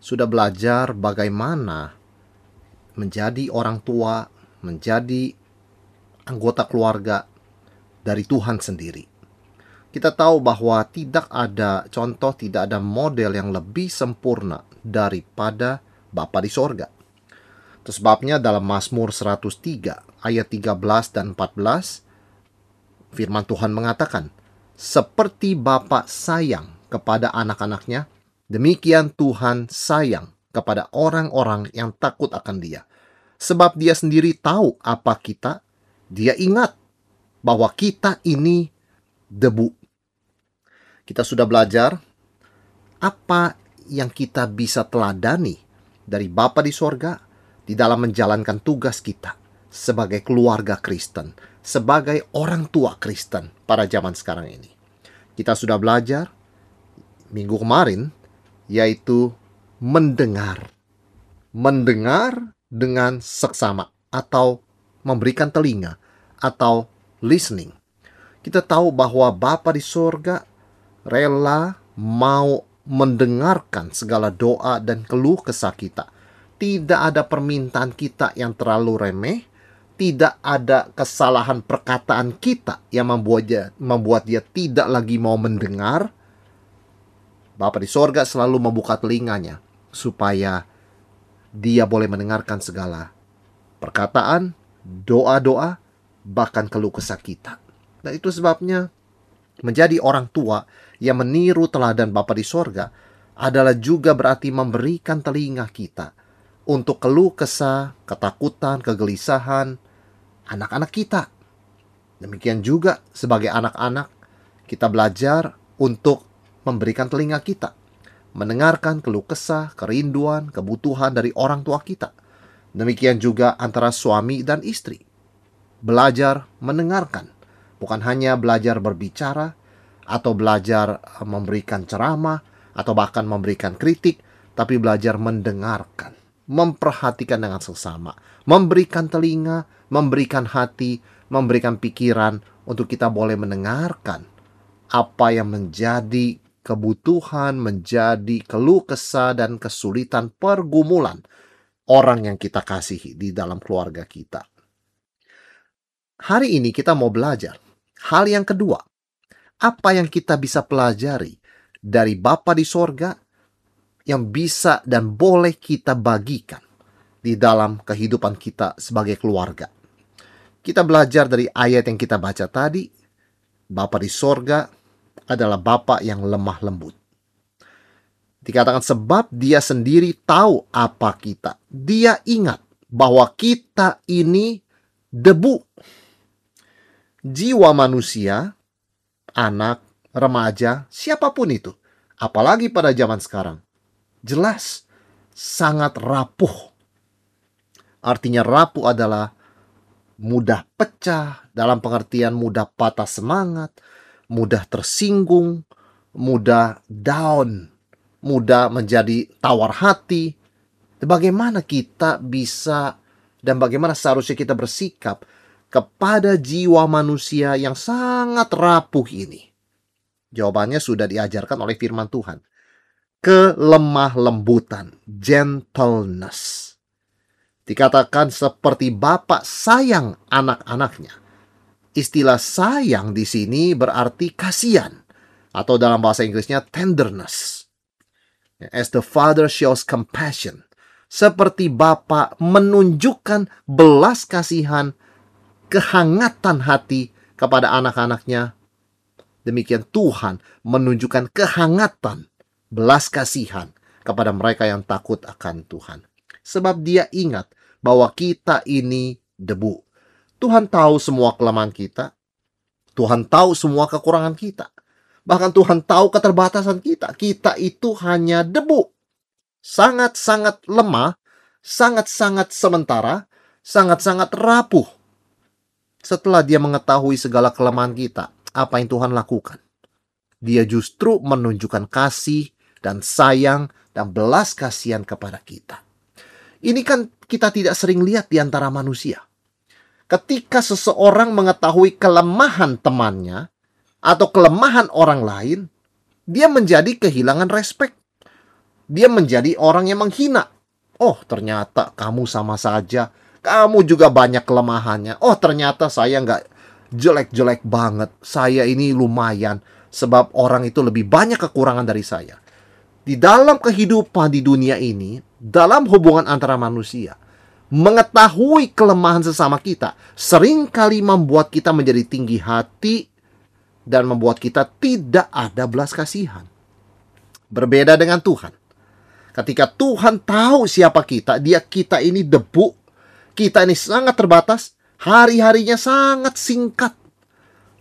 sudah belajar bagaimana menjadi orang tua, menjadi anggota keluarga dari Tuhan sendiri. Kita tahu bahwa tidak ada contoh, tidak ada model yang lebih sempurna daripada Bapa di sorga. Itu sebabnya dalam Mazmur 103 ayat 13 dan 14 firman Tuhan mengatakan, seperti Bapa sayang kepada anak-anaknya, Demikian Tuhan sayang kepada orang-orang yang takut akan Dia, sebab Dia sendiri tahu apa kita. Dia ingat bahwa kita ini debu. Kita sudah belajar apa yang kita bisa teladani dari Bapa di sorga di dalam menjalankan tugas kita sebagai keluarga Kristen, sebagai orang tua Kristen pada zaman sekarang ini. Kita sudah belajar minggu kemarin yaitu mendengar. Mendengar dengan seksama atau memberikan telinga atau listening. Kita tahu bahwa Bapa di sorga rela mau mendengarkan segala doa dan keluh kesah kita. Tidak ada permintaan kita yang terlalu remeh, tidak ada kesalahan perkataan kita yang membuat dia, membuat dia tidak lagi mau mendengar, Bapa di sorga selalu membuka telinganya supaya dia boleh mendengarkan segala perkataan, doa-doa, bahkan keluh kesah kita. Dan itu sebabnya menjadi orang tua yang meniru teladan Bapa di sorga adalah juga berarti memberikan telinga kita untuk keluh kesah, ketakutan, kegelisahan anak-anak kita. Demikian juga sebagai anak-anak kita belajar untuk memberikan telinga kita, mendengarkan keluh kesah, kerinduan, kebutuhan dari orang tua kita. Demikian juga antara suami dan istri. Belajar mendengarkan, bukan hanya belajar berbicara atau belajar eh, memberikan ceramah atau bahkan memberikan kritik, tapi belajar mendengarkan, memperhatikan dengan sesama, memberikan telinga, memberikan hati, memberikan pikiran untuk kita boleh mendengarkan apa yang menjadi kebutuhan menjadi keluh kesah dan kesulitan pergumulan orang yang kita kasihi di dalam keluarga kita. Hari ini kita mau belajar hal yang kedua. Apa yang kita bisa pelajari dari Bapa di sorga yang bisa dan boleh kita bagikan di dalam kehidupan kita sebagai keluarga. Kita belajar dari ayat yang kita baca tadi, Bapa di sorga adalah Bapa yang lemah lembut. Dikatakan sebab dia sendiri tahu apa kita. Dia ingat bahwa kita ini debu. Jiwa manusia, anak, remaja, siapa pun itu. Apalagi pada zaman sekarang. Jelas sangat rapuh. Artinya rapuh adalah mudah pecah, dalam pengertian mudah patah semangat, mudah tersinggung, mudah down, mudah menjadi tawar hati. Bagaimana kita bisa dan bagaimana seharusnya kita bersikap kepada jiwa manusia yang sangat rapuh ini? Jawabannya sudah diajarkan oleh firman Tuhan. Kelemah lembutan, gentleness. Dikatakan seperti bapak sayang anak-anaknya Istilah sayang di sini berarti kasihan atau dalam bahasa Inggrisnya tenderness. As the father shows compassion, seperti Bapa menunjukkan belas kasihan, kehangatan hati kepada anak-anaknya. Demikian Tuhan menunjukkan kehangatan, belas kasihan kepada mereka yang takut akan Tuhan. Sebab dia ingat bahwa kita ini debu. Tuhan tahu semua kelemahan kita. Tuhan tahu semua kekurangan kita. Bahkan Tuhan tahu keterbatasan kita. Kita itu hanya debu. sangat-sangat lemah, sangat-sangat sementara, sangat-sangat rapuh. Setelah dia mengetahui segala kelemahan kita, apa yang Tuhan lakukan? Dia justru menunjukkan kasih dan sayang dan belas kasihan kepada kita. Ini kan kita tidak sering lihat di antara manusia. Ketika seseorang mengetahui kelemahan temannya atau kelemahan orang lain, dia menjadi kehilangan respek. Dia menjadi orang yang menghina. Oh, ternyata kamu sama saja. Kamu juga banyak kelemahannya. Oh, ternyata saya nggak jelek-jelek banget. Saya ini lumayan. Sebab orang itu lebih banyak kekurangan dari saya. Di dalam kehidupan di dunia ini, dalam hubungan antara manusia, mengetahui kelemahan sesama kita sering kali membuat kita menjadi tinggi hati dan membuat kita tidak ada belas kasihan. Berbeda dengan Tuhan. Ketika Tuhan tahu siapa kita, dia kita ini debu, kita ini sangat terbatas, hari-harinya sangat singkat.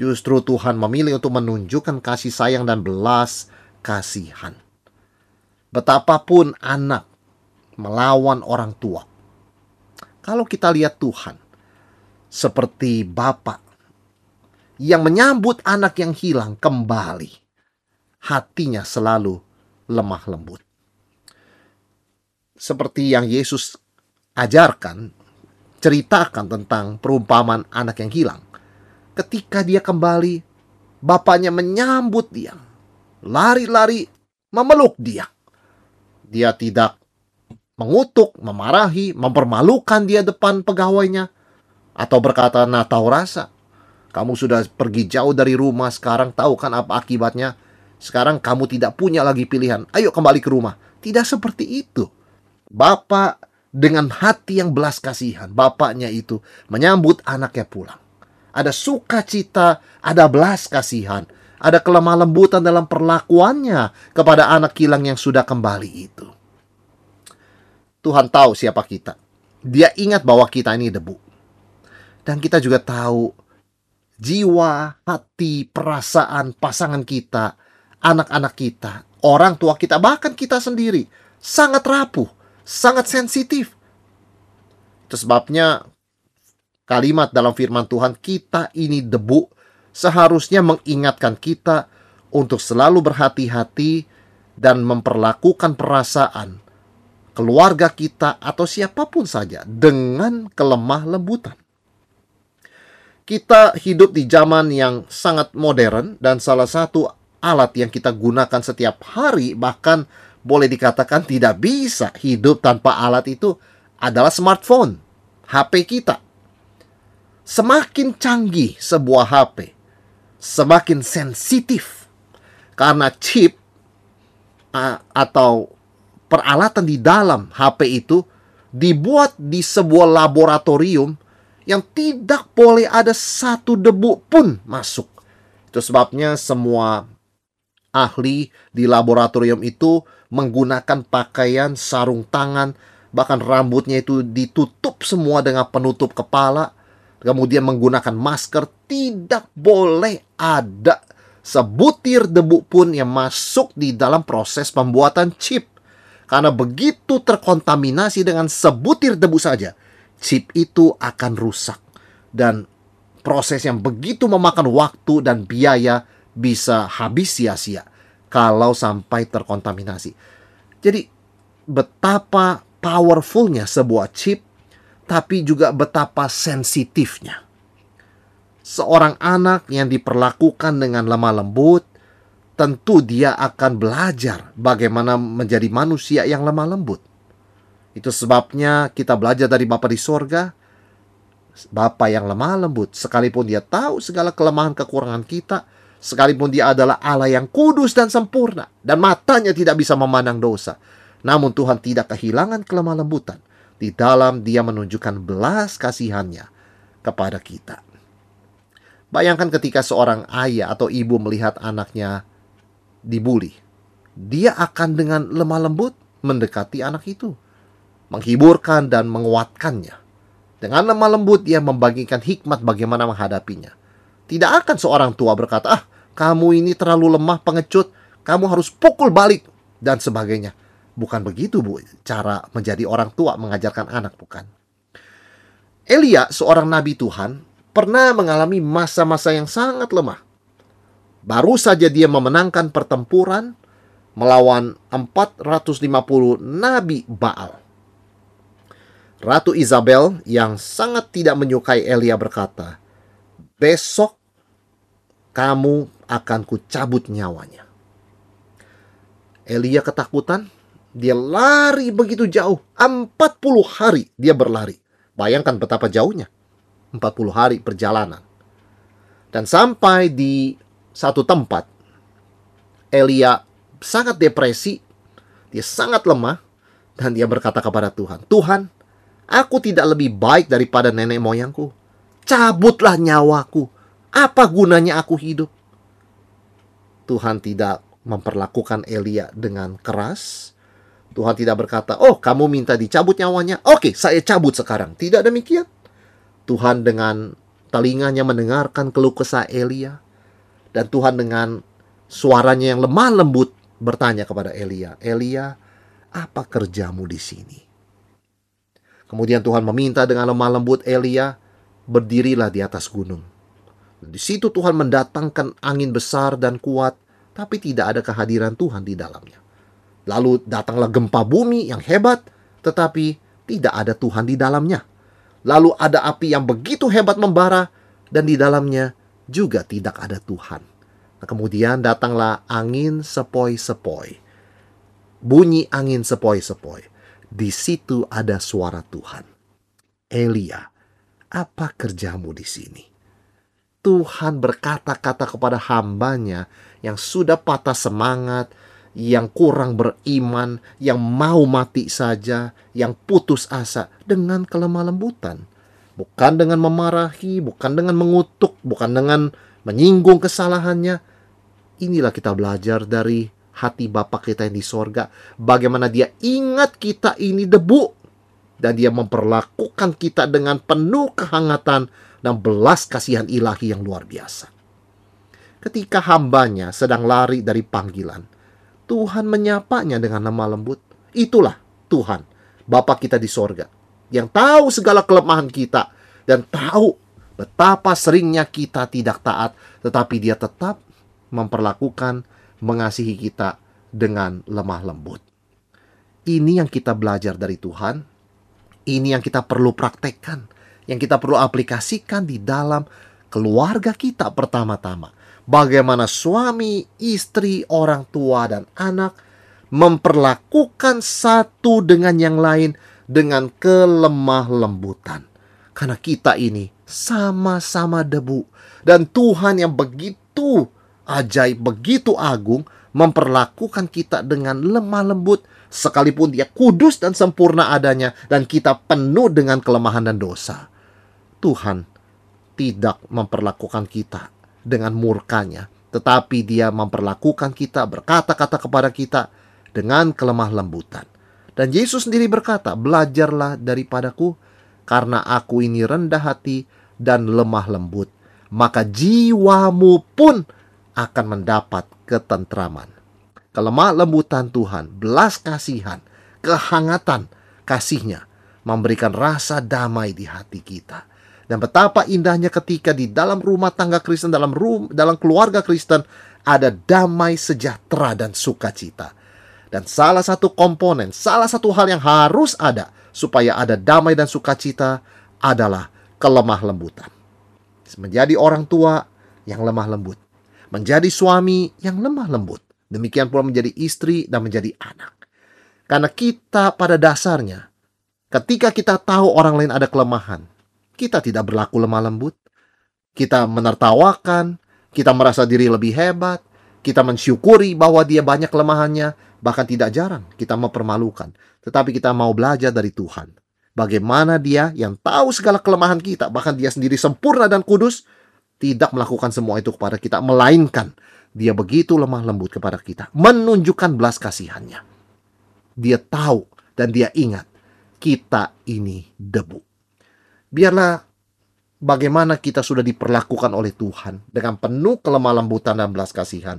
Justru Tuhan memilih untuk menunjukkan kasih sayang dan belas kasihan. Betapapun anak melawan orang tua. Kalau kita lihat Tuhan seperti Bapak yang menyambut anak yang hilang kembali, hatinya selalu lemah lembut. Seperti yang Yesus ajarkan, ceritakan tentang perumpamaan anak yang hilang. Ketika dia kembali, bapaknya menyambut dia, lari-lari memeluk dia. Dia tidak mengutuk, memarahi, mempermalukan dia depan pegawainya, atau berkata, "Nah, tahu rasa, kamu sudah pergi jauh dari rumah, sekarang tahu kan apa akibatnya? Sekarang kamu tidak punya lagi pilihan. Ayo kembali ke rumah. Tidak seperti itu. Bapak dengan hati yang belas kasihan, bapaknya itu menyambut anaknya pulang. Ada sukacita, ada belas kasihan, ada kelemah lembutan dalam perlakuannya kepada anak hilang yang sudah kembali itu. Tuhan tahu siapa kita. Dia ingat bahwa kita ini debu. Dan kita juga tahu jiwa, hati, perasaan pasangan kita, anak-anak kita, orang tua kita, bahkan kita sendiri sangat rapuh, sangat sensitif. Itu sebabnya kalimat dalam firman Tuhan, kita ini debu, seharusnya mengingatkan kita untuk selalu berhati-hati dan memperlakukan perasaan keluarga kita atau siapa pun saja dengan kelemah lembutan. Kita hidup di zaman yang sangat modern dan salah satu alat yang kita gunakan setiap hari bahkan boleh dikatakan tidak bisa hidup tanpa alat itu adalah smartphone, HP kita. Semakin canggih sebuah HP, semakin sensitif karena chip atau peralatan di dalam HP itu dibuat di sebuah laboratorium yang tidak boleh ada satu debu pun masuk. Itu sebabnya semua ahli di laboratorium itu menggunakan pakaian sarung tangan, bahkan rambutnya itu ditutup semua dengan penutup kepala, kemudian menggunakan masker, tidak boleh ada sebutir debu pun yang masuk di dalam proses pembuatan chip. Karena begitu terkontaminasi dengan sebutir debu saja, chip itu akan rusak dan proses yang begitu memakan waktu dan biaya bisa habis sia-sia kalau sampai terkontaminasi. Jadi betapa powerfulnya sebuah chip tapi juga betapa sensitifnya. Seorang anak yang diperlakukan dengan lemah lembut tentu dia akan belajar bagaimana menjadi manusia yang lemah lembut. Itu sebabnya kita belajar dari Bapa di sorga, Bapa yang lemah lembut, sekalipun dia tahu segala kelemahan kekurangan kita, sekalipun dia adalah Allah yang kudus dan sempurna, dan matanya tidak bisa memandang dosa. Namun Tuhan tidak kehilangan kelemah lembutan. Di dalam dia menunjukkan belas kasihannya kepada kita. Bayangkan ketika seorang ayah atau ibu melihat anaknya dibully. Dia akan dengan lemah lembut mendekati anak itu menghiburkan dan menguatkannya. Dengan lemah lembut dia membagikan hikmat bagaimana menghadapinya. Tidak akan seorang tua berkata, ah kamu ini terlalu lemah pengecut, kamu harus pukul balik, dan sebagainya. Bukan begitu, Bu, cara menjadi orang tua mengajarkan anak, bukan. Elia, seorang nabi Tuhan, pernah mengalami masa-masa yang sangat lemah. Baru saja dia memenangkan pertempuran melawan 450 nabi Baal. Ratu Isabel yang sangat tidak menyukai Elia berkata, "Besok kamu akan kucabut nyawanya." Elia ketakutan, dia lari begitu jauh, 40 hari dia berlari. Bayangkan betapa jauhnya. 40 hari perjalanan. Dan sampai di satu tempat, Elia sangat depresi, dia sangat lemah, dan dia berkata kepada Tuhan, Tuhan, Aku tidak lebih baik daripada nenek moyangku. Cabutlah nyawaku. Apa gunanya aku hidup? Tuhan tidak memperlakukan Elia dengan keras. Tuhan tidak berkata, "Oh, kamu minta dicabut nyawanya. Oke, saya cabut sekarang." Tidak demikian. Tuhan dengan telinganya mendengarkan keluh kesah Elia dan Tuhan dengan suaranya yang lemah lembut bertanya kepada Elia, "Elia, apa kerjamu di sini?" Kemudian Tuhan meminta dengan lemah lembut Elia, berdirilah di atas gunung. Di situ Tuhan mendatangkan angin besar dan kuat, tapi tidak ada kehadiran Tuhan di dalamnya. Lalu datanglah gempa bumi yang hebat, tetapi tidak ada Tuhan di dalamnya. Lalu ada api yang begitu hebat membara, dan di dalamnya juga tidak ada Tuhan. Nah, kemudian datanglah angin sepoi-sepoi. Bunyi angin sepoi-sepoi. Di situ ada suara Tuhan. Elia, apa kerjamu di sini? Tuhan berkata-kata kepada hambanya yang sudah patah semangat, yang kurang beriman, yang mau mati saja, yang putus asa dengan kelemah lembutan. Bukan dengan memarahi, bukan dengan mengutuk, bukan dengan menyinggung kesalahannya. Inilah kita belajar dari hati Bapak kita yang di sorga. Bagaimana dia ingat kita ini debu. Dan dia memperlakukan kita dengan penuh kehangatan dan belas kasihan ilahi yang luar biasa. Ketika hambanya sedang lari dari panggilan, Tuhan menyapanya dengan nama lembut. Itulah Tuhan, Bapak kita di sorga, yang tahu segala kelemahan kita dan tahu betapa seringnya kita tidak taat, tetapi dia tetap memperlakukan mengasihi kita dengan lemah lembut. Ini yang kita belajar dari Tuhan. Ini yang kita perlu praktekkan, yang kita perlu aplikasikan di dalam keluarga kita pertama-tama. Bagaimana suami, istri, orang tua, dan anak memperlakukan satu dengan yang lain dengan kelemah lembutan. Karena kita ini sama-sama debu. Dan Tuhan yang begitu ajaib, begitu agung, memperlakukan kita dengan lemah lembut, sekalipun dia kudus dan sempurna adanya, dan kita penuh dengan kelemahan dan dosa. Tuhan tidak memperlakukan kita dengan murkanya, tetapi dia memperlakukan kita, berkata-kata kepada kita dengan kelemah lembutan. Dan Yesus sendiri berkata, belajarlah daripadaku, karena aku ini rendah hati dan lemah lembut. Maka jiwamu pun akan mendapat ketentraman. Kelemah lembutan Tuhan, belas kasihan, kehangatan kasihnya memberikan rasa damai di hati kita. Dan betapa indahnya ketika di dalam rumah tangga Kristen, dalam rum, dalam keluarga Kristen ada damai sejahtera dan sukacita. Dan salah satu komponen, salah satu hal yang harus ada supaya ada damai dan sukacita adalah kelemah lembutan. Menjadi orang tua yang lemah lembut menjadi suami yang lemah lembut. Demikian pula menjadi istri dan menjadi anak. Karena kita pada dasarnya, ketika kita tahu orang lain ada kelemahan, kita tidak berlaku lemah lembut. Kita menertawakan, kita merasa diri lebih hebat, kita mensyukuri bahwa dia banyak kelemahannya, bahkan tidak jarang kita mempermalukan. Tetapi kita mau belajar dari Tuhan. Bagaimana dia yang tahu segala kelemahan kita, bahkan dia sendiri sempurna dan kudus, tidak melakukan semua itu kepada kita, melainkan dia begitu lemah lembut kepada kita, menunjukkan belas kasihannya. Dia tahu dan dia ingat kita ini debu. Biarlah bagaimana kita sudah diperlakukan oleh Tuhan dengan penuh kelemah lembutan dan belas kasihan.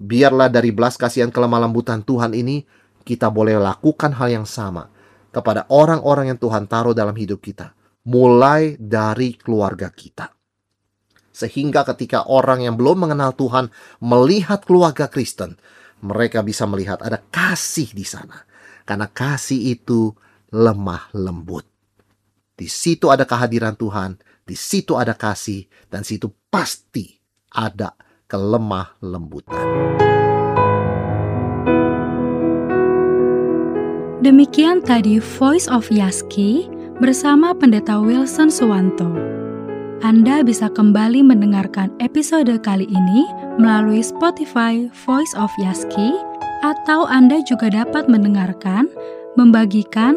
Biarlah dari belas kasihan kelemah lembutan Tuhan ini kita boleh lakukan hal yang sama kepada orang-orang yang Tuhan taruh dalam hidup kita, mulai dari keluarga kita. Sehingga ketika orang yang belum mengenal Tuhan melihat keluarga Kristen, mereka bisa melihat ada kasih di sana. Karena kasih itu lemah lembut. Di situ ada kehadiran Tuhan, di situ ada kasih, dan situ pasti ada kelemah lembutan. Demikian tadi Voice of Yaski bersama Pendeta Wilson Suwanto. Anda bisa kembali mendengarkan episode kali ini melalui Spotify Voice of Yaski atau Anda juga dapat mendengarkan, membagikan,